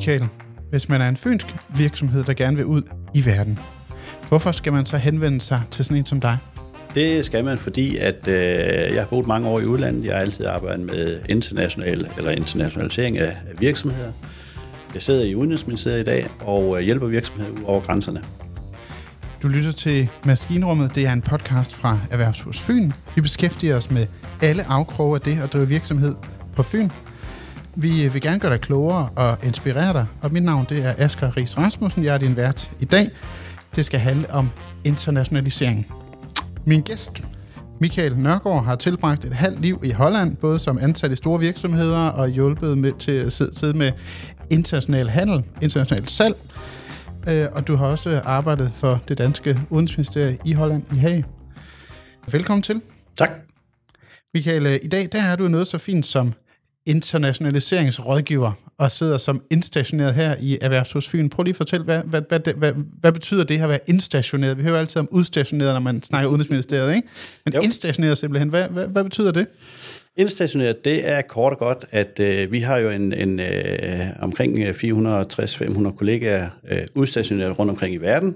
Michael, hvis man er en fynsk virksomhed, der gerne vil ud i verden, hvorfor skal man så henvende sig til sådan en som dig? Det skal man, fordi at øh, jeg har boet mange år i udlandet. Jeg har altid arbejdet med international eller internationalisering af virksomheder. Jeg sidder i Udenrigsministeriet i dag og øh, hjælper virksomheder ud over grænserne. Du lytter til Maskinrummet. Det er en podcast fra Erhvervshus Fyn. Vi beskæftiger os med alle afkroge af det at drive virksomhed på Fyn. Vi vil gerne gøre dig klogere og inspirere dig, og mit navn det er Asger Ries Rasmussen. Jeg er din vært i dag. Det skal handle om internationalisering. Min gæst, Michael Nørgaard, har tilbragt et halvt liv i Holland, både som ansat i store virksomheder og hjulpet med til at sidde med international handel, international salg. Øh, og du har også arbejdet for det danske udenrigsministerium i Holland i Haag. Velkommen til. Tak. Michael, øh, i dag der er du noget så fint som internationaliseringsrådgiver og sidder som indstationeret her i Erhvervshus Fyn. Prøv lige at fortælle, hvad, hvad, hvad, hvad, hvad betyder det her at være indstationeret? Vi hører altid om udstationeret, når man snakker udenrigsministeriet, ikke? Men jo. indstationeret simpelthen, hvad, hvad, hvad betyder det? Indstationeret, det er kort og godt, at øh, vi har jo en, en øh, omkring 460-500 kollegaer øh, udstationeret rundt omkring i verden.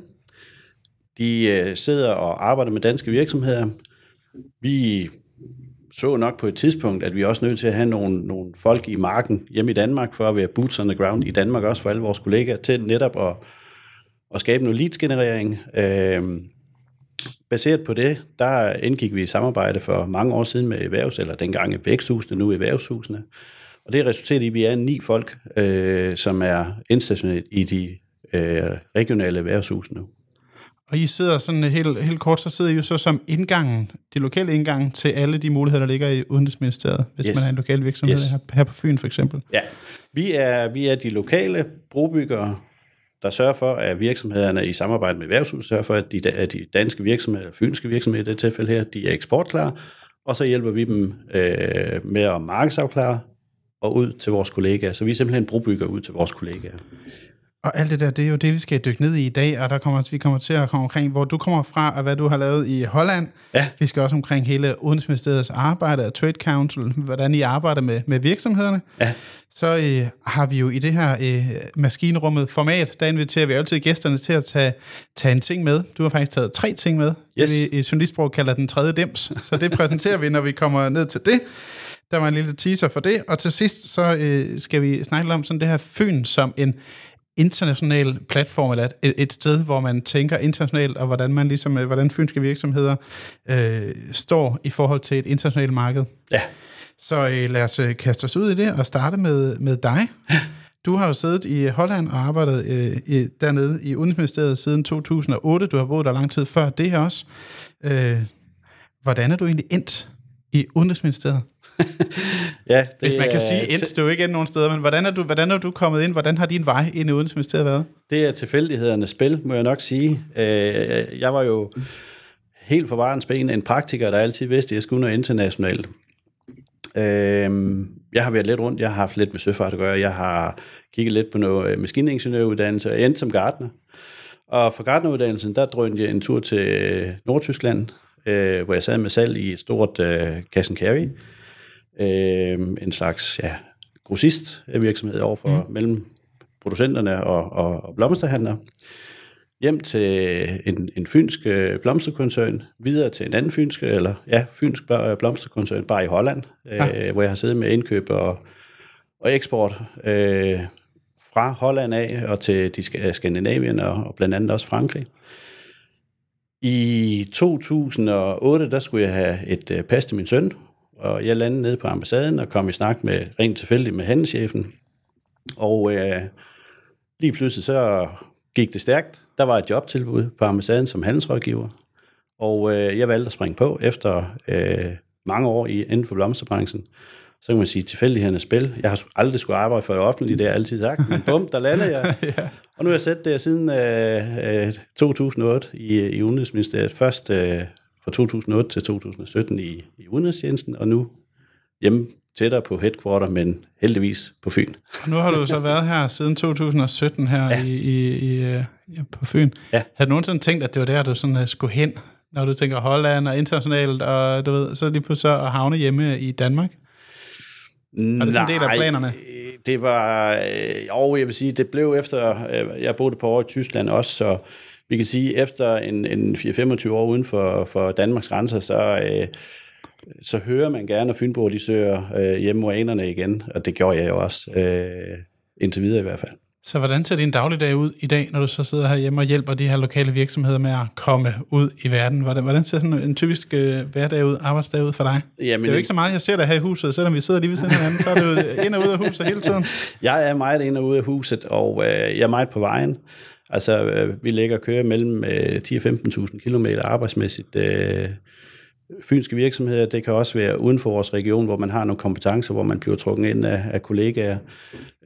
De øh, sidder og arbejder med danske virksomheder. Vi så nok på et tidspunkt, at vi er også nødt til at have nogle, nogle folk i marken hjemme i Danmark, for at være boots on the ground i Danmark, også for alle vores kollegaer, til netop at, at skabe noget leadsgenerering. Øh, baseret på det, der indgik vi i samarbejde for mange år siden med erhvervs, eller dengang i væksthusene, nu i erhvervshusene. Og det resulterer i, at vi er ni folk, øh, som er indstationeret i de øh, regionale erhvervshuse nu. Og I sidder sådan helt, helt kort, så sidder I jo så som indgangen, de lokale indgang til alle de muligheder, der ligger i Udenrigsministeriet, hvis yes. man er en lokal virksomhed yes. her, her på Fyn for eksempel. Ja, vi er, vi er de lokale brobyggere, der sørger for, at virksomhederne i samarbejde med erhvervshuset sørger for, at de, at de danske virksomheder, fynske virksomheder i det tilfælde her, de er eksportklare, og så hjælper vi dem øh, med at markedsafklare og ud til vores kollegaer. Så vi er simpelthen brobygger ud til vores kollegaer. Og alt det der, det er jo det, vi skal dykke ned i i dag, og der kommer, vi kommer til at komme omkring, hvor du kommer fra, og hvad du har lavet i Holland. Ja. Vi skal også omkring hele Udenrigsministeriets arbejde og Trade Council, hvordan I arbejder med, med virksomhederne. Ja. Så øh, har vi jo i det her øh, maskinrummet format, der inviterer vi altid gæsterne til at tage, tage en ting med. Du har faktisk taget tre ting med. Yes. Det vi i journalistsprog kalder den tredje dims. Så det præsenterer vi, når vi kommer ned til det. Der var en lille teaser for det. Og til sidst, så øh, skal vi snakke om sådan det her Fyn som en international platform, eller et, et sted, hvor man tænker internationalt, og hvordan man ligesom, øh, hvordan fynske virksomheder øh, står i forhold til et internationalt marked. Ja. Så øh, lad os øh, kaste os ud i det og starte med, med dig. Du har jo siddet i Holland og arbejdet øh, i, dernede i Udenrigsministeriet siden 2008. Du har boet der lang tid før det her også. Øh, hvordan er du egentlig endt i Udenrigsministeriet? ja, det Hvis man kan sige ind, det er jo ikke ind nogen steder, men hvordan er, du, hvordan er du kommet ind? Hvordan har din vej ind i Udenrigsministeriet været? Det er tilfældighedernes spil, må jeg nok sige. Øh, jeg var jo helt for varens ben en praktiker, der altid vidste, at jeg skulle noget internationalt. Øh, jeg har været lidt rundt, jeg har haft lidt med søfart at gøre, jeg har kigget lidt på noget øh, maskiningeniøruddannelse, og endte som gartner. Og for gartneruddannelsen, der drønte jeg en tur til Nordtyskland, hvor jeg sad med salg i et stort cash and carry øh, en slags ja, grossist virksomhed overfor mm. mellem producenterne og, og, og blomsterhandlere, hjem til en, en fynsk øh, blomsterkoncern, videre til en anden fynsk, eller ja, fynsk blomsterkoncern, bare i Holland, ja. øh, hvor jeg har siddet med indkøb og, og eksport øh, fra Holland af og til de Skandinavien og, og blandt andet også Frankrig. I 2008, der skulle jeg have et øh, pas til min søn, og jeg landede nede på ambassaden og kom i snak med rent tilfældigt med handelschefen. Og øh, lige pludselig så gik det stærkt. Der var et jobtilbud på ambassaden som handelsrådgiver. Og øh, jeg valgte at springe på efter øh, mange år i, inden for blomsterbranchen. Så kan man sige, tilfældighedernes spil. Jeg har aldrig skulle arbejde for det offentlige, det har jeg altid sagt. Men bum, der landede jeg. ja. Og nu har jeg sat det siden øh, 2008 øh, i, i Udenrigsministeriet. Først øh, fra 2008 til 2017 i, i udenrigstjenesten, og nu hjemme tættere på headquarter, men heldigvis på Fyn. Og nu har du så været her siden 2017 her ja. i, i, i, ja, på Fyn. Ja. Har du nogensinde tænkt, at det var der, du sådan uh, skulle hen, når du tænker Holland og internationalt, og du ved, så lige pludselig at havne hjemme i Danmark? Var det sådan en del af planerne? det var, øh, jo, jeg vil sige, det blev efter, øh, jeg boede på år i Tyskland også, så vi kan sige, efter en, en 4-25 år uden for, for Danmarks grænser, så, øh, så hører man gerne, at Fynborg de søger øh, hjemme igen, og det gjorde jeg jo også, øh, indtil videre i hvert fald. Så hvordan ser din dagligdag ud i dag, når du så sidder herhjemme og hjælper de her lokale virksomheder med at komme ud i verden? Hvordan, hvordan ser sådan en typisk øh, hverdag ud, arbejdsdag ud for dig? Jamen, det er jo ikke så meget, jeg ser dig her i huset, selvom vi sidder lige ved siden af hinanden, så er jo ind og ud af huset hele tiden. Jeg er meget ind og ud af huset, og øh, jeg er meget på vejen. Altså, øh, vi lægger køre kører mellem øh, 10 15.000 km arbejdsmæssigt øh, fynske virksomheder. Det kan også være uden for vores region, hvor man har nogle kompetencer, hvor man bliver trukket ind af, af kollegaer.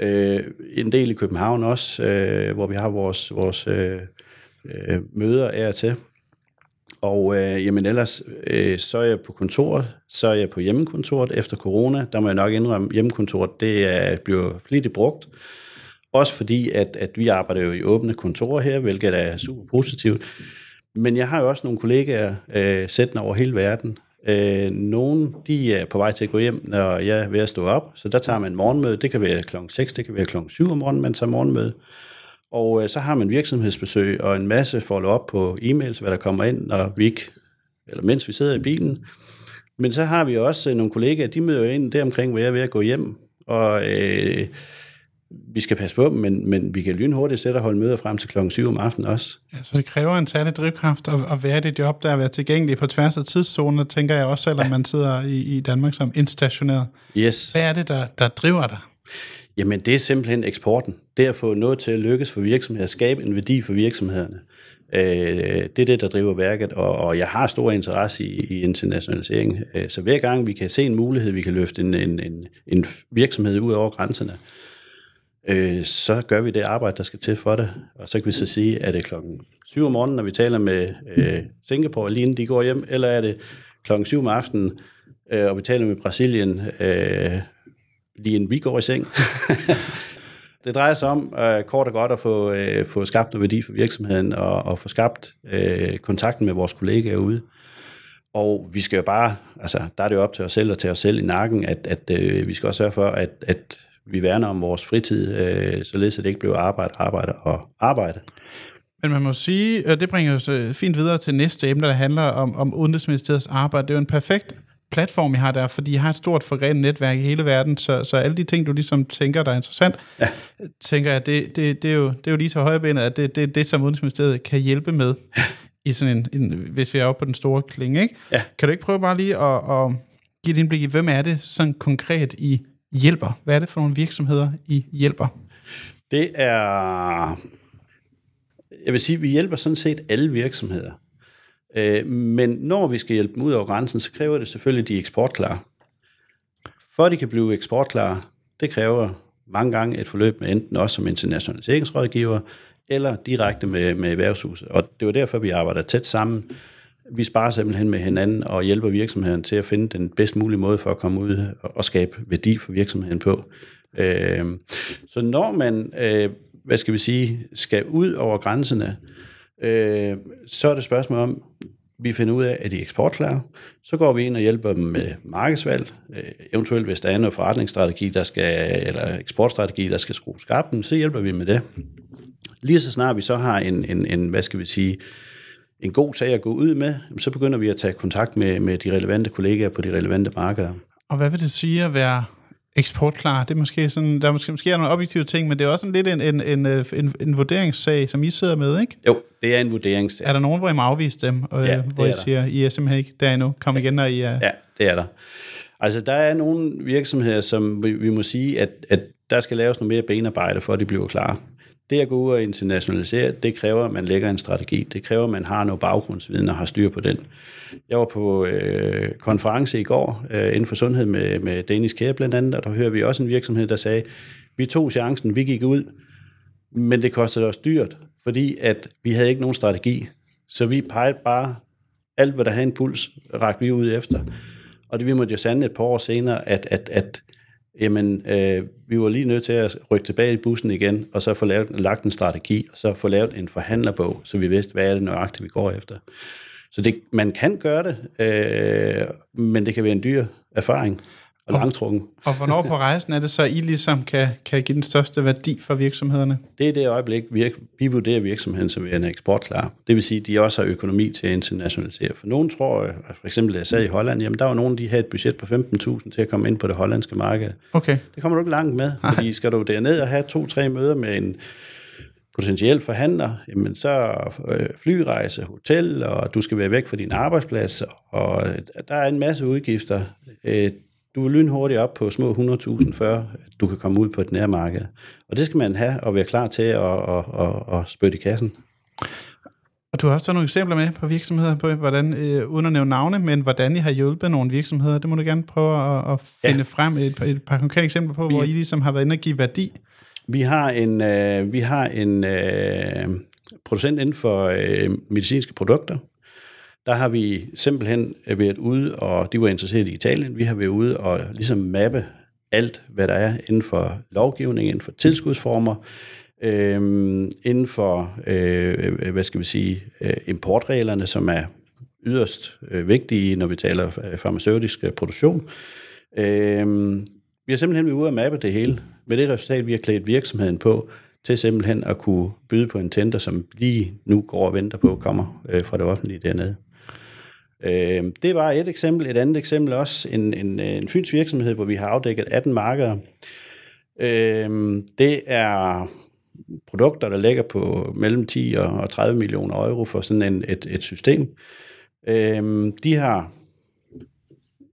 Øh, en del i København også, øh, hvor vi har vores, vores øh, øh, møder af og til. Og øh, jamen ellers, øh, så er jeg på kontoret, så er jeg på hjemmekontoret efter corona. Der må jeg nok indrømme, hjemmekontoret det er, bliver flittigt brugt. Også fordi, at, at vi arbejder jo i åbne kontorer her, hvilket er super positivt. Men jeg har jo også nogle kollegaer øh, sættende over hele verden. Øh, nogle, de er på vej til at gå hjem, når jeg er ved at stå op, så der tager man morgenmøde. Det kan være klokken 6, det kan være klokken 7 om morgenen, man tager morgenmøde. Og øh, så har man virksomhedsbesøg og en masse follow-up på e-mails, hvad der kommer ind, når vi ikke, eller mens vi sidder i bilen. Men så har vi også øh, nogle kollegaer, de møder jo ind der omkring, hvor jeg er ved at gå hjem. Og øh, vi skal passe på dem, men, men vi kan lynhurtigt sætte og holde møder frem til klokken 7 om aftenen også. Ja, så det kræver en særlig drivkraft at, at være i det job, der er være tilgængelig på tværs af tidszoner, tænker jeg også, selvom ja. man sidder i, i Danmark som instationeret. Yes. Hvad er det, der, der driver dig? Jamen, det er simpelthen eksporten. Det at få noget til at lykkes for virksomheder, skabe en værdi for virksomhederne. Øh, det er det, der driver værket, og, og jeg har stor interesse i, i internationalisering. Øh, så hver gang vi kan se en mulighed, vi kan løfte en, en, en, en virksomhed ud over grænserne, øh, så gør vi det arbejde, der skal til for det. Og så kan vi så sige, er det klokken 7 om morgenen, når vi taler med øh, Singapore, lige inden de går hjem, eller er det klokken 7 om aftenen, øh, og vi taler med Brasilien, øh, lige inden vi går i seng. det drejer sig om øh, kort og godt at få, øh, få skabt noget værdi for virksomheden, og, og få skabt øh, kontakten med vores kollegaer ude. Og vi skal jo bare, altså der er det jo op til os selv og til os selv i nakken, at, at øh, vi skal også sørge for, at, at vi værner om vores fritid, øh, således at det ikke bliver arbejde, arbejde og arbejde. Men man må sige, og det bringer os øh, fint videre til næste emne, der handler om, om Udenrigsministeriets arbejde. Det er jo en perfekt platform, I har der, fordi I har et stort forgrenet netværk i hele verden, så, så alle de ting, du ligesom tænker, der er interessant, ja. tænker jeg, det, det, det, er jo, det er jo lige til højbenet, at det er det, det, som Udenrigsministeriet kan hjælpe med, ja. i sådan en, en, hvis vi er oppe på den store klinge. Ikke? Ja. Kan du ikke prøve bare lige at, at give et indblik i, hvem er det sådan konkret, I hjælper? Hvad er det for nogle virksomheder, I hjælper? Det er... Jeg vil sige, at vi hjælper sådan set alle virksomheder. Øh, men når vi skal hjælpe dem ud over grænsen, så kræver det selvfølgelig, at de er eksportklare. For at de kan blive eksportklare, det kræver mange gange et forløb med enten også som internationaliseringsrådgiver, eller direkte med, med erhvervshuset. Og det var derfor, vi arbejder tæt sammen vi sparer simpelthen med hinanden og hjælper virksomheden til at finde den bedst mulige måde for at komme ud og skabe værdi for virksomheden på. Øh, så når man, øh, hvad skal vi sige, skal ud over grænserne, øh, så er det spørgsmål om, vi finder ud af, at de er eksportklare. Så går vi ind og hjælper dem med markedsvalg, øh, eventuelt hvis der er noget forretningsstrategi, der skal, eller eksportstrategi, der skal skrues skarpt, så hjælper vi med det. Lige så snart vi så har en, en, en hvad skal vi sige, en god sag at gå ud med, så begynder vi at tage kontakt med, med de relevante kollegaer på de relevante markeder. Og hvad vil det sige at være eksportklar? Det er måske sådan, der er måske, måske er nogle objektive ting, men det er også en lidt en, en, en, en, en vurderingssag, som I sidder med, ikke? Jo, det er en vurderingssag. Er der nogen, hvor I må afvise dem, og, ja, hvor I siger, I er simpelthen ikke der endnu? Kom igen, når I er... Ja, det er der. Altså, der er nogle virksomheder, som vi, vi må sige, at, at der skal laves noget mere benarbejde, for at de bliver klar. Det at gå ud og internationalisere, det kræver, at man lægger en strategi. Det kræver, at man har noget baggrundsviden og har styr på den. Jeg var på øh, konference i går øh, inden for sundhed med, med Danish Care blandt andet, og der hører vi også en virksomhed, der sagde, vi tog chancen, vi gik ud, men det kostede os dyrt, fordi at vi havde ikke nogen strategi. Så vi pegede bare alt, hvad der havde en puls, rakte vi ud efter. Og det vi måtte jo sande et par år senere, at, at, at jamen, øh, vi var lige nødt til at rykke tilbage i bussen igen, og så få lavet, lagt en strategi, og så få lavet en forhandlerbog, så vi vidste, hvad er det nøjagtigt, vi går efter. Så det, man kan gøre det, øh, men det kan være en dyr erfaring og langtrukken. Og hvornår på rejsen er det så, I ligesom kan, kan give den største værdi for virksomhederne? Det er det øjeblik, vi, vi vurderer virksomheden som en eksportklar. Det vil sige, at de også har økonomi til at internationalisere. For nogen tror, for eksempel da jeg sad i Holland, jamen der var nogen, de havde et budget på 15.000 til at komme ind på det hollandske marked. Okay. Det kommer du ikke langt med, fordi skal du derned og have to-tre møder med en potentiel forhandler, jamen så øh, flyrejse, hotel, og du skal være væk fra din arbejdsplads, og der er en masse udgifter. Du er lynhurtigt op på små 100.000, før du kan komme ud på et nærmarked. Og det skal man have og være klar til at, at, at, at spytte i kassen. Og du har også nogle eksempler med på virksomheder, på hvordan, øh, uden at nævne navne, men hvordan I har hjulpet nogle virksomheder. Det må du gerne prøve at, at finde ja. frem et, et par konkrete eksempler på, vi, hvor I ligesom har været inde og give værdi. Vi har en, øh, vi har en øh, producent inden for øh, medicinske produkter. Der har vi simpelthen været ude, og de var interesseret i Italien, vi har været ude og ligesom mappe alt, hvad der er inden for lovgivning, inden for tilskudsformer, øh, inden for, øh, hvad skal vi sige, øh, importreglerne, som er yderst øh, vigtige, når vi taler øh, farmaceutisk øh, produktion. Øh, vi har simpelthen været ude og mappe det hele, med det resultat, vi har klædt virksomheden på, til simpelthen at kunne byde på en tender, som lige nu går og venter på, kommer øh, fra det offentlige dernede. Øh, det var et eksempel. Et andet eksempel også en, en, en fyns virksomhed, hvor vi har afdækket 18 markeder. Øh, det er produkter, der ligger på mellem 10 og 30 millioner euro for sådan en, et, et system. Øh, de har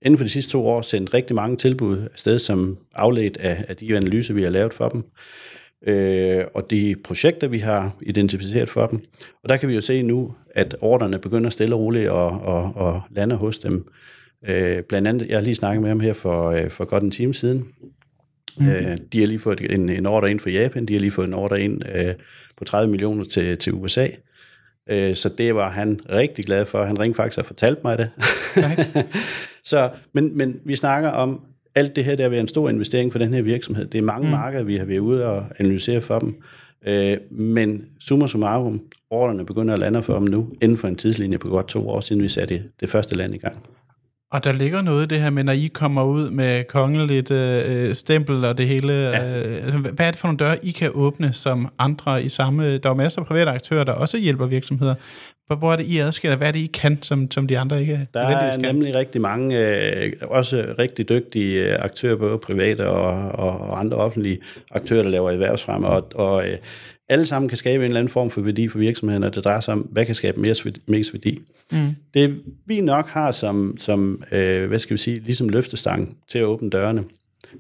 inden for de sidste to år sendt rigtig mange tilbud afsted, som afledt af, af de analyser, vi har lavet for dem, øh, og de projekter, vi har identificeret for dem. Og der kan vi jo se nu, at ordrene begynder stille og roligt og, og, og lande hos dem. Øh, blandt andet, jeg har lige snakket med ham her for, øh, for godt en time siden. Mm. Øh, de har lige fået en, en ordre ind for Japan, de har lige fået en ordre ind øh, på 30 millioner til, til USA. Øh, så det var han rigtig glad for. Han ringte faktisk og fortalte mig det. Okay. så, men, men vi snakker om, alt det her, der er en stor investering for den her virksomhed. Det er mange mm. markeder, vi har været ude og analysere for dem. Øh, men summa summarum, ordrene begynder at lande for dem nu, inden for en tidslinje på godt to år siden, vi satte det første land i gang. Og der ligger noget i det her med, når I kommer ud med kongeligt øh, stempel og det hele. Ja. Øh, altså, hvad er det for nogle døre, I kan åbne som andre i samme... Der er masser af private aktører, der også hjælper virksomheder. Hvor er det, I adskiller? Hvad er det, I kan, som, som de andre ikke Der er skal? nemlig rigtig mange, øh, også rigtig dygtige øh, aktører, både private og, og, og andre offentlige aktører, der laver erhvervsfremme. Og, og øh, alle sammen kan skabe en eller anden form for værdi for virksomheden, og det drejer sig om, hvad kan skabe mest, mest værdi. Mm. Det vi nok har som, som øh, hvad skal vi sige, ligesom løftestang til at åbne dørene,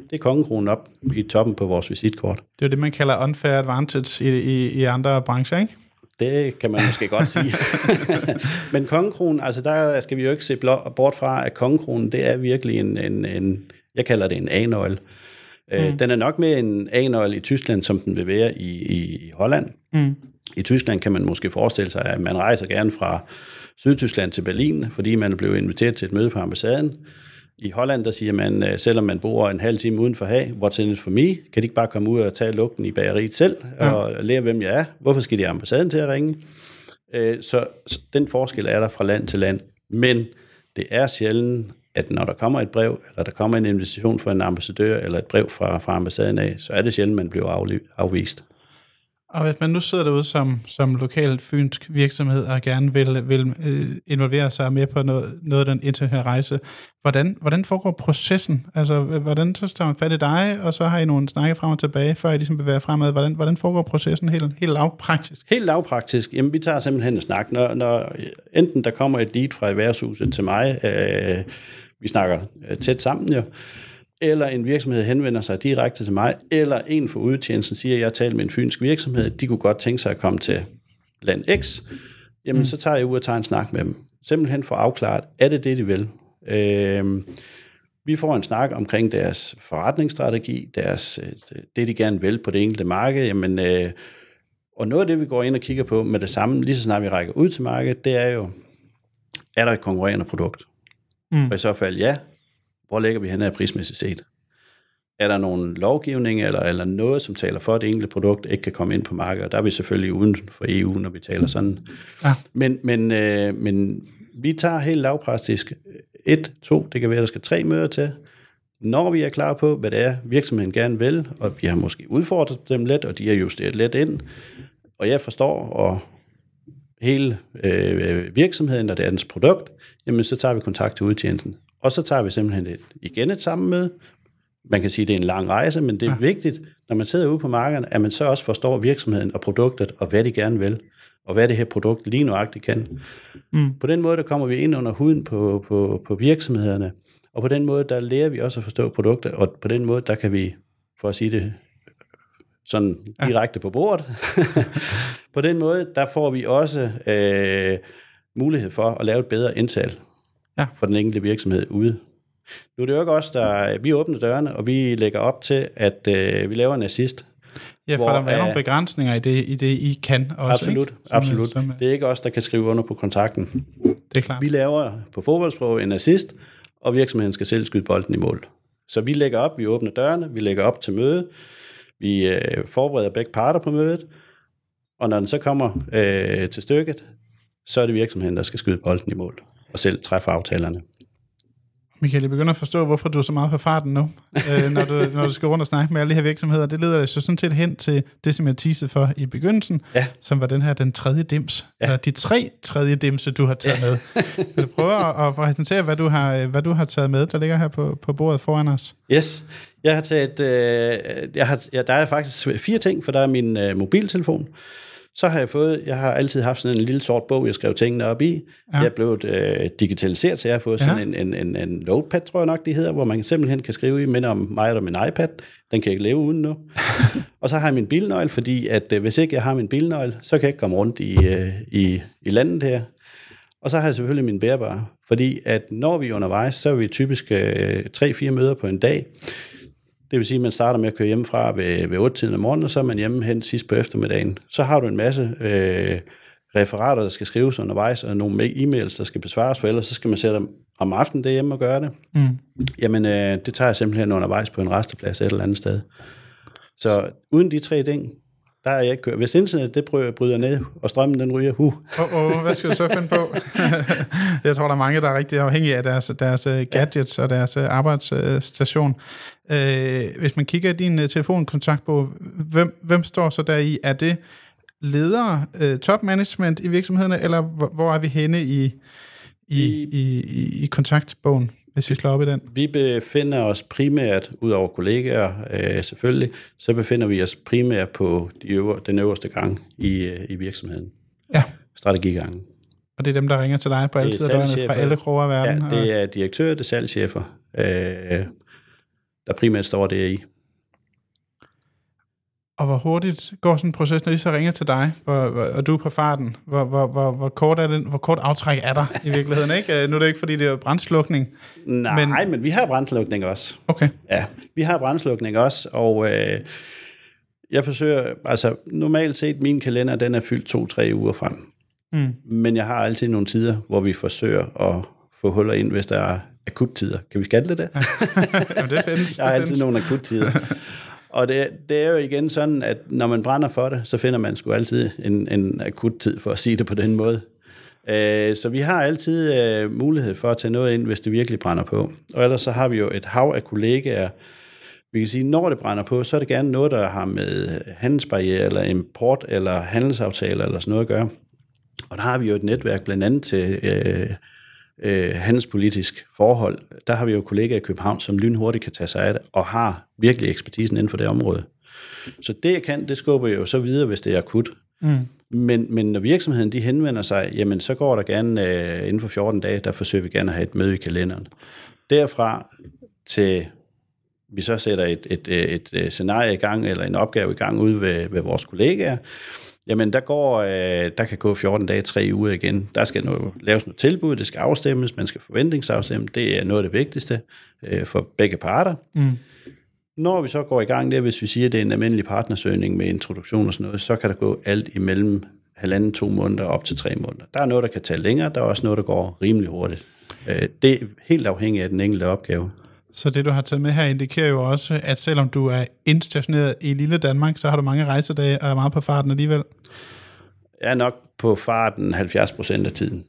det er kongekronen op i toppen på vores visitkort. Det er det, man kalder unfair advantage i, i, i andre brancher, ikke? Det kan man måske godt sige. Men kongekronen, altså der skal vi jo ikke se bort fra, at kongekronen, det er virkelig en, en, en jeg kalder det en A-nøgle. Øh, mm. Den er nok mere en A-nøgle i Tyskland, som den vil være i, i, i Holland. Mm. I Tyskland kan man måske forestille sig, at man rejser gerne fra Sydtyskland til Berlin, fordi man er blevet inviteret til et møde på ambassaden. I Holland, der siger man, øh, selvom man bor en halv time uden for Haag, what's in it for me? Kan de ikke bare komme ud og tage lugten i bageriet selv, ja. og lære, hvem jeg er? Hvorfor skal de ambassaden til at ringe? Øh, så, så den forskel er der fra land til land. Men det er sjældent, at når der kommer et brev, eller der kommer en invitation fra en ambassadør, eller et brev fra, fra ambassaden af, så er det sjældent, man bliver afvist. Og hvis man nu sidder derude som, som lokalt fynsk virksomhed og gerne vil, vil øh, involvere sig med på noget, noget af den internationale rejse, hvordan, hvordan foregår processen? Altså, hvordan så tager man fat i dig, og så har I nogle snakke frem og tilbage, før I ligesom bevæger fremad. Hvordan, hvordan foregår processen helt, helt lavpraktisk? Helt lavpraktisk? Jamen, vi tager simpelthen en snak. Når, når enten der kommer et lead fra erhvervshuset til mig, øh, vi snakker øh, tæt sammen jo, eller en virksomhed henvender sig direkte til mig, eller en for udtjenesten siger, at jeg talt med en fynsk virksomhed, de kunne godt tænke sig at komme til land X, jamen mm. så tager jeg ud og tager en snak med dem. Simpelthen for at afklare, er det det, de vil? Øh, vi får en snak omkring deres forretningsstrategi, deres, øh, det de gerne vil på det enkelte marked. Jamen, øh, og noget af det, vi går ind og kigger på med det samme, lige så snart vi rækker ud til markedet, det er jo, er der et konkurrerende produkt? Mm. Og i så fald ja, hvor ligger vi henne af prismæssigt set? Er der nogen lovgivning eller, eller noget, som taler for, at det enkelte produkt ikke kan komme ind på markedet? Der er vi selvfølgelig uden for EU, når vi taler sådan. Ja. Men, men, øh, men vi tager helt lavpraktisk et, to, det kan være, der skal tre møder til. Når vi er klar på, hvad det er, virksomheden gerne vil, og vi har måske udfordret dem lidt, og de har justeret lidt ind, og jeg forstår, og hele øh, virksomheden og deres produkt, jamen så tager vi kontakt til udtjenesten. Og så tager vi simpelthen et, igen et møde. Man kan sige, at det er en lang rejse, men det er ja. vigtigt, når man sidder ude på markedet, at man så også forstår virksomheden og produktet, og hvad de gerne vil, og hvad det her produkt lige nuagtigt kan. Mm. På den måde, der kommer vi ind under huden på, på, på virksomhederne, og på den måde, der lærer vi også at forstå produkter, og på den måde, der kan vi, for at sige det sådan direkte ja. på bordet, på den måde, der får vi også øh, mulighed for at lave et bedre indtal ja. for den enkelte virksomhed ude. Nu er det jo ikke os, der vi åbner dørene, og vi lægger op til, at øh, vi laver en assist. Ja, for hvor, der er nogle begrænsninger i det, i det, I kan også. Absolut, ikke? Som, absolut. Som, det er ikke os, der kan skrive under på kontrakten. Det er klart. Vi laver på fodboldsprog en assist, og virksomheden skal selv skyde bolden i mål. Så vi lægger op, vi åbner dørene, vi lægger op til møde, vi øh, forbereder begge parter på mødet, og når den så kommer øh, til stykket, så er det virksomheden, der skal skyde bolden i mål og selv træffe aftalerne. Michael, jeg begynder at forstå, hvorfor du er så meget på farten nu, øh, når, du, når du skal rundt og snakke med alle de her virksomheder. Det leder så sådan set hen til det, som jeg teasede for i begyndelsen, ja. som var den her, den tredje dims, ja. eller de tre tredje dimse, du har taget ja. med. Vil du prøve at, at præsentere, hvad du, har, hvad du har taget med, der ligger her på, på bordet foran os? Yes, jeg har taget, øh, jeg har, ja, der er faktisk fire ting, for der er min øh, mobiltelefon, så har jeg fået, jeg har altid haft sådan en lille sort bog, jeg skrev tingene op i. Ja. Jeg er blevet øh, digitaliseret, så jeg har fået ja. sådan en, en, en, en notepad, tror jeg nok, det hedder, hvor man simpelthen kan skrive i, minder om mig og min iPad. Den kan jeg ikke leve uden nu. og så har jeg min bilnøgle, fordi at øh, hvis ikke jeg har min bilnøgle, så kan jeg ikke komme rundt i, øh, i, i landet her. Og så har jeg selvfølgelig min bærbare, fordi at når vi er undervejs, så er vi typisk øh, 3-4 møder på en dag. Det vil sige, at man starter med at køre hjemmefra ved, ved 8 tiden om morgenen, og så er man hjemme hen sidst på eftermiddagen. Så har du en masse øh, referater, der skal skrives undervejs, og nogle e-mails, der skal besvares, for ellers så skal man sætte dem om aftenen derhjemme og gøre det. Mm. Jamen, øh, det tager jeg simpelthen undervejs på en resteplads et eller andet sted. Så uden de tre ting, der er jeg ikke kørt. Hvis internet det bryder ned, og strømmen den ryger, hu. Oh, oh, hvad skal du så finde på? jeg tror, der er mange, der er rigtig afhængige af deres, deres øh, gadgets ja. og deres øh, arbejdsstation. Øh, hvis man kigger i din uh, telefonkontaktbog, hvem, hvem står så der i? Er det ledere, uh, topmanagement i virksomhederne, eller hvor, hvor er vi henne i, i, i, i, i kontaktbogen? Hvis I slår op i den? Vi befinder os primært, ud over kollegaer øh, selvfølgelig, så befinder vi os primært på de øver, den øverste gang i, øh, i virksomheden. Ja. Strategigangen. Og det er dem, der ringer til dig på alle tider fra alle kroger af verden? Ja, det er direktør, det er salgschefer, øh, der primært står det i. Og hvor hurtigt går sådan en proces, når de så ringer til dig, hvor, hvor, og du er på farten? Hvor, hvor, hvor, hvor, kort er den, hvor kort aftræk er der i virkeligheden? Ikke? Øh, nu er det ikke, fordi det er brændslukning. Nej, men, men vi har brændslukning også. Okay. Ja, vi har brændslukning også, og øh, jeg forsøger, altså normalt set, min kalender, den er fyldt to-tre uger frem. Mm. Men jeg har altid nogle tider, hvor vi forsøger at få huller ind, hvis der er akuttider. Kan vi kalde det det? Jamen, det findes. Jeg har altid findes. nogle akuttider. Og det, det er jo igen sådan, at når man brænder for det, så finder man sgu altid en, en akut tid for at sige det på den måde. Øh, så vi har altid øh, mulighed for at tage noget ind, hvis det virkelig brænder på. Og ellers så har vi jo et hav af kollegaer. Vi kan sige, når det brænder på, så er det gerne noget, der har med øh, handelsbarriere, eller import, eller handelsaftaler, eller sådan noget at gøre. Og der har vi jo et netværk blandt andet til øh, øh, handelspolitisk forhold, der har vi jo kollegaer i København, som lynhurtigt kan tage sig af det, og har virkelig ekspertisen inden for det område. Så det, jeg kan, det skubber jeg jo så videre, hvis det er akut. Mm. Men, men når virksomheden de henvender sig, jamen så går der gerne øh, inden for 14 dage, der forsøger vi gerne at have et møde i kalenderen. Derfra til vi så sætter et, et, et, et scenarie i gang, eller en opgave i gang ude ved, ved vores kollegaer, Jamen, der, går, øh, der kan gå 14 dage, 3 uger igen. Der skal noget, laves noget tilbud, det skal afstemmes, man skal forventningsafstemme. Det er noget af det vigtigste øh, for begge parter. Mm. Når vi så går i gang der, hvis vi siger, at det er en almindelig partnersøgning med introduktion og sådan noget, så kan der gå alt imellem halvanden, to måneder op til tre måneder. Der er noget, der kan tage længere, der er også noget, der går rimelig hurtigt. Øh, det er helt afhængigt af den enkelte opgave. Så det, du har taget med her, indikerer jo også, at selvom du er instationeret i lille Danmark, så har du mange rejsedage og er meget på farten alligevel. Jeg er nok på farten 70 procent af tiden.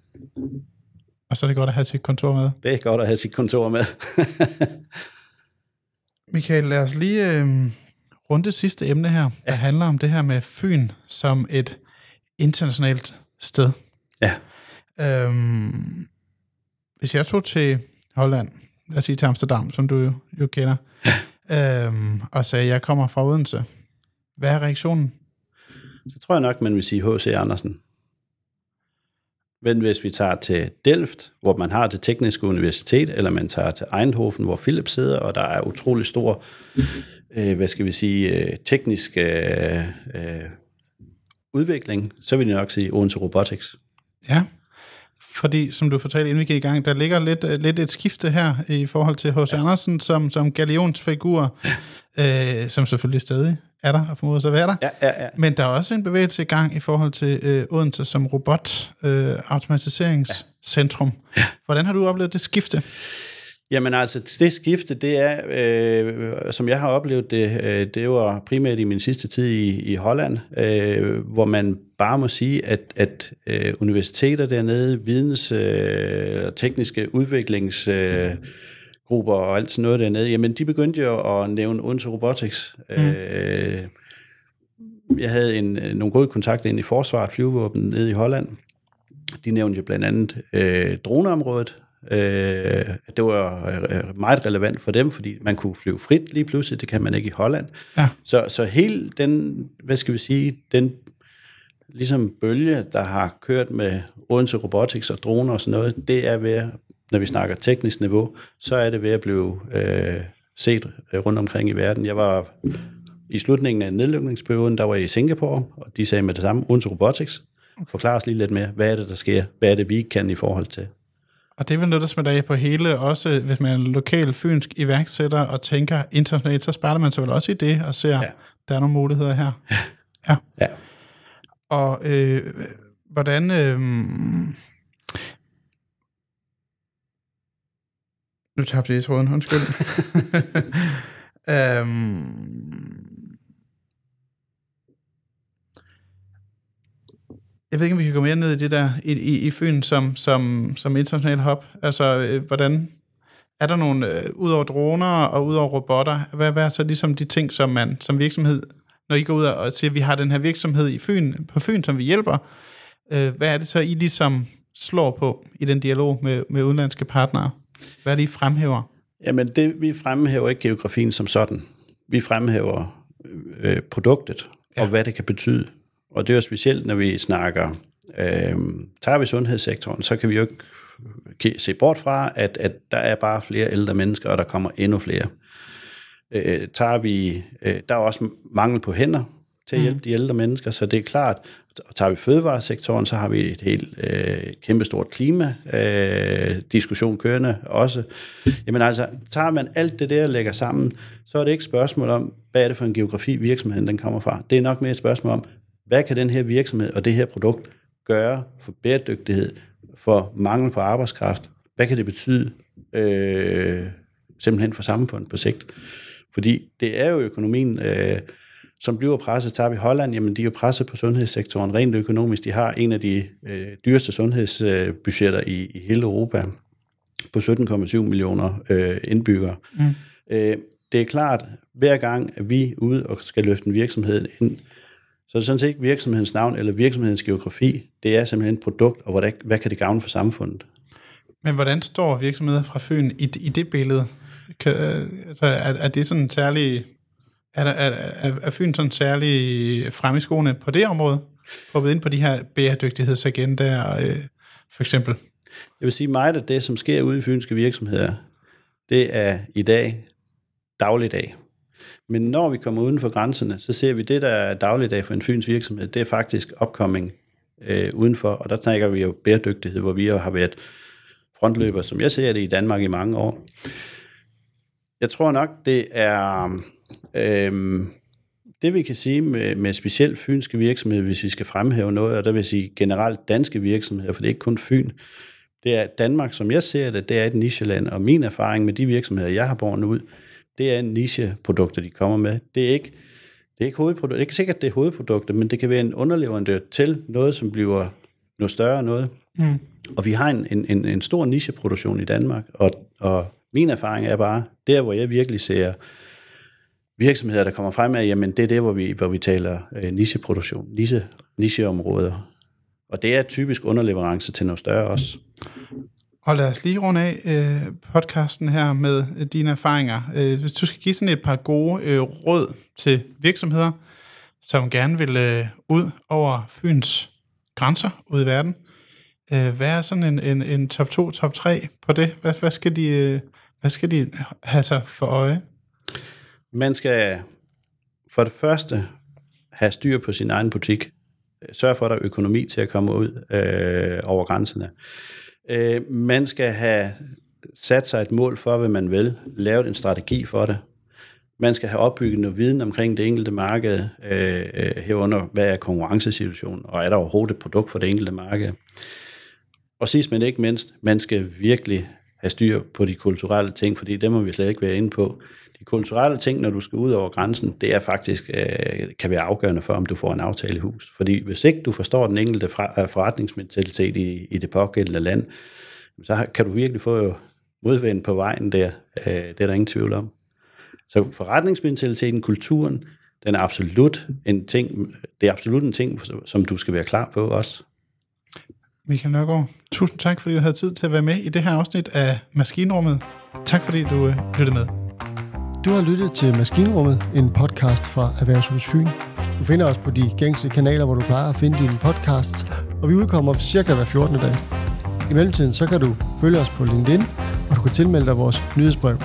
Og så er det godt at have sit kontor med. Det er godt at have sit kontor med. Michael, lad os lige øh, runde det sidste emne her, der handler om det her med Fyn som et internationalt sted. Ja. Øhm, hvis jeg tog til Holland, lad os sige til Amsterdam, som du jo, jo kender, øhm, og sagde, jeg kommer fra Odense, hvad er reaktionen? Så tror jeg nok, man vil sige H.C. Andersen. Men hvis vi tager til Delft, hvor man har det tekniske universitet, eller man tager til Eindhoven, hvor Philip sidder, og der er utrolig stor, øh, hvad skal vi sige, øh, teknisk øh, øh, udvikling, så vil jeg nok sige Odense Robotics. Ja, fordi som du fortalte, inden vi gik i gang, der ligger lidt, øh, lidt et skifte her i forhold til H.C. Andersen som, som galionsfigur, øh, som selvfølgelig stadig er der og formoder sig at være der. Ja, ja, ja. Men der er også en bevægelse i gang i forhold til øh, Odense som robot øh, automatiseringscentrum. Ja. Hvordan har du oplevet det skifte? Jamen altså, det skifte, det er, øh, som jeg har oplevet det, øh, det var primært i min sidste tid i, i Holland, øh, hvor man bare må sige, at, at øh, universiteter dernede, videns- øh, tekniske udviklingsgrupper øh, grupper og alt sådan noget dernede, jamen de begyndte jo at nævne Odense Robotics. Mm. Øh, jeg havde en, nogle gode kontakter ind i forsvaret, flyvevåben nede i Holland. De nævnte jo blandt andet øh, droneområdet, Øh, det var øh, meget relevant for dem, fordi man kunne flyve frit lige pludselig, det kan man ikke i Holland. Ja. Så, så hele den, hvad skal vi sige, den ligesom bølge, der har kørt med Odense Robotics og droner og sådan noget, det er ved, når vi snakker teknisk niveau, så er det ved at blive øh, set rundt omkring i verden. Jeg var i slutningen af nedlukningsperioden, der var jeg i Singapore, og de sagde med det samme, Odense Robotics, forklar os lige lidt mere, hvad er det, der sker? Hvad er det, vi kan i forhold til? Og det vil noget, der smitter af på hele, også hvis man er en lokal fynsk iværksætter og tænker internationalt, så spejler man sig vel også i det og ser, ja. der er nogle muligheder her. Ja. Ja. ja. Og øh, hvordan... Øh, nu tabte jeg i tråden, undskyld. øhm, Jeg ved ikke, om vi kan gå mere ned i det der, i, i, i Fyn som, som, som international hub. Altså, øh, hvordan, er der nogle, øh, ud over droner og ud over robotter, hvad, hvad er så ligesom de ting, som man som virksomhed, når I går ud og siger, at vi har den her virksomhed i Fyn, på Fyn, som vi hjælper, øh, hvad er det så, I ligesom slår på i den dialog med, med udenlandske partnere? Hvad er det, I fremhæver? Jamen, det, vi fremhæver ikke geografien som sådan. Vi fremhæver øh, produktet, ja. og hvad det kan betyde. Og det er jo specielt, når vi snakker, øh, tager vi sundhedssektoren, så kan vi jo ikke se bort fra, at, at der er bare flere ældre mennesker, og der kommer endnu flere. Øh, tager vi, øh, der er også mangel på hænder til at hjælpe mm. de ældre mennesker, så det er klart, og tager vi fødevaresektoren, så har vi et helt øh, kæmpestort klima øh, diskussion kørende også. Jamen altså, tager man alt det der og lægger sammen, så er det ikke et spørgsmål om, hvad er det for en geografi virksomheden den kommer fra. Det er nok mere et spørgsmål om, hvad kan den her virksomhed og det her produkt gøre for bæredygtighed, for mangel på arbejdskraft? Hvad kan det betyde øh, simpelthen for samfundet på sigt? Fordi det er jo økonomien, øh, som bliver presset. Tager vi Holland, jamen de er jo presset på sundhedssektoren rent økonomisk. De har en af de øh, dyreste sundhedsbudgetter i, i hele Europa på 17,7 millioner øh, indbyggere. Mm. Øh, det er klart, hver gang at vi er ude og skal løfte en virksomhed ind, så det er sådan set ikke virksomhedens navn eller virksomhedens geografi. Det er simpelthen et produkt, og hvad, hvad kan det gavne for samfundet? Men hvordan står virksomheder fra Fyn i, i det billede? Kan, altså, er, er det sådan særlig... Er, er, er, er Fyn sådan særlig frem i skoene på det område? At ind på de her bæredygtighedsagendaer, øh, for eksempel. Jeg vil sige meget af det, som sker ude i fynske virksomheder, det er i dag dagligdag. Men når vi kommer uden for grænserne, så ser vi det, der er dagligdag for en fyns virksomhed, det er faktisk opkomming øh, udenfor, og der snakker vi jo bæredygtighed, hvor vi jo har været frontløber, som jeg ser det i Danmark i mange år. Jeg tror nok, det er øh, det, vi kan sige med, med specielt fynske virksomheder, hvis vi skal fremhæve noget, og der vil sige generelt danske virksomheder, for det er ikke kun Fyn, det er Danmark, som jeg ser det, det er et nicheland, og min erfaring med de virksomheder, jeg har båret ud, det er niche-produkter, de kommer med. Det er ikke, det er ikke hovedprodukter. Det er ikke sikkert, det er hovedprodukter, men det kan være en underleverandør til noget, som bliver noget større noget. Mm. Og vi har en, en, en stor nicheproduktion i Danmark, og, og min erfaring er bare, der hvor jeg virkelig ser virksomheder, der kommer frem af, jamen det er det, hvor vi, hvor vi taler øh, nicheproduktion, niche, nicheområder. Og det er typisk underleverance til noget større også. Og lad os lige runde af øh, podcasten her med øh, dine erfaringer. Øh, hvis du skal give sådan et par gode øh, råd til virksomheder, som gerne vil øh, ud over Fyns grænser ud i verden, øh, hvad er sådan en, en, en top 2, top 3 på det? Hvad, hvad, skal de, øh, hvad skal de have sig for øje? Man skal for det første have styr på sin egen butik. Sørg for, at der er økonomi til at komme ud øh, over grænserne. Øh, man skal have sat sig et mål for, hvad man vil, lavet en strategi for det. Man skal have opbygget noget viden omkring det enkelte marked, øh, øh, herunder hvad er konkurrencesituationen, og er der overhovedet et produkt for det enkelte marked. Og sidst men ikke mindst, man skal virkelig have styr på de kulturelle ting, fordi det må vi slet ikke være inde på. De kulturelle ting, når du skal ud over grænsen, det er faktisk, øh, kan være afgørende for, om du får en aftale i hus. Fordi hvis ikke du forstår den enkelte øh, forretningsmentalitet i, i det pågældende land, så kan du virkelig få modvind på vejen der. Øh, det er der ingen tvivl om. Så forretningsmentaliteten, kulturen, den er absolut en ting, det er absolut en ting, som du skal være klar på også. Michael Nørgaard, tusind tak, fordi du havde tid til at være med i det her afsnit af Maskinrummet. Tak, fordi du øh, lyttede med. Du har lyttet til Maskinrummet, en podcast fra Erhvervshus Fyn. Du finder os på de gængse kanaler, hvor du plejer at finde dine podcasts, og vi udkommer cirka hver 14. dag. I mellemtiden så kan du følge os på LinkedIn, og du kan tilmelde dig vores nyhedsbrev.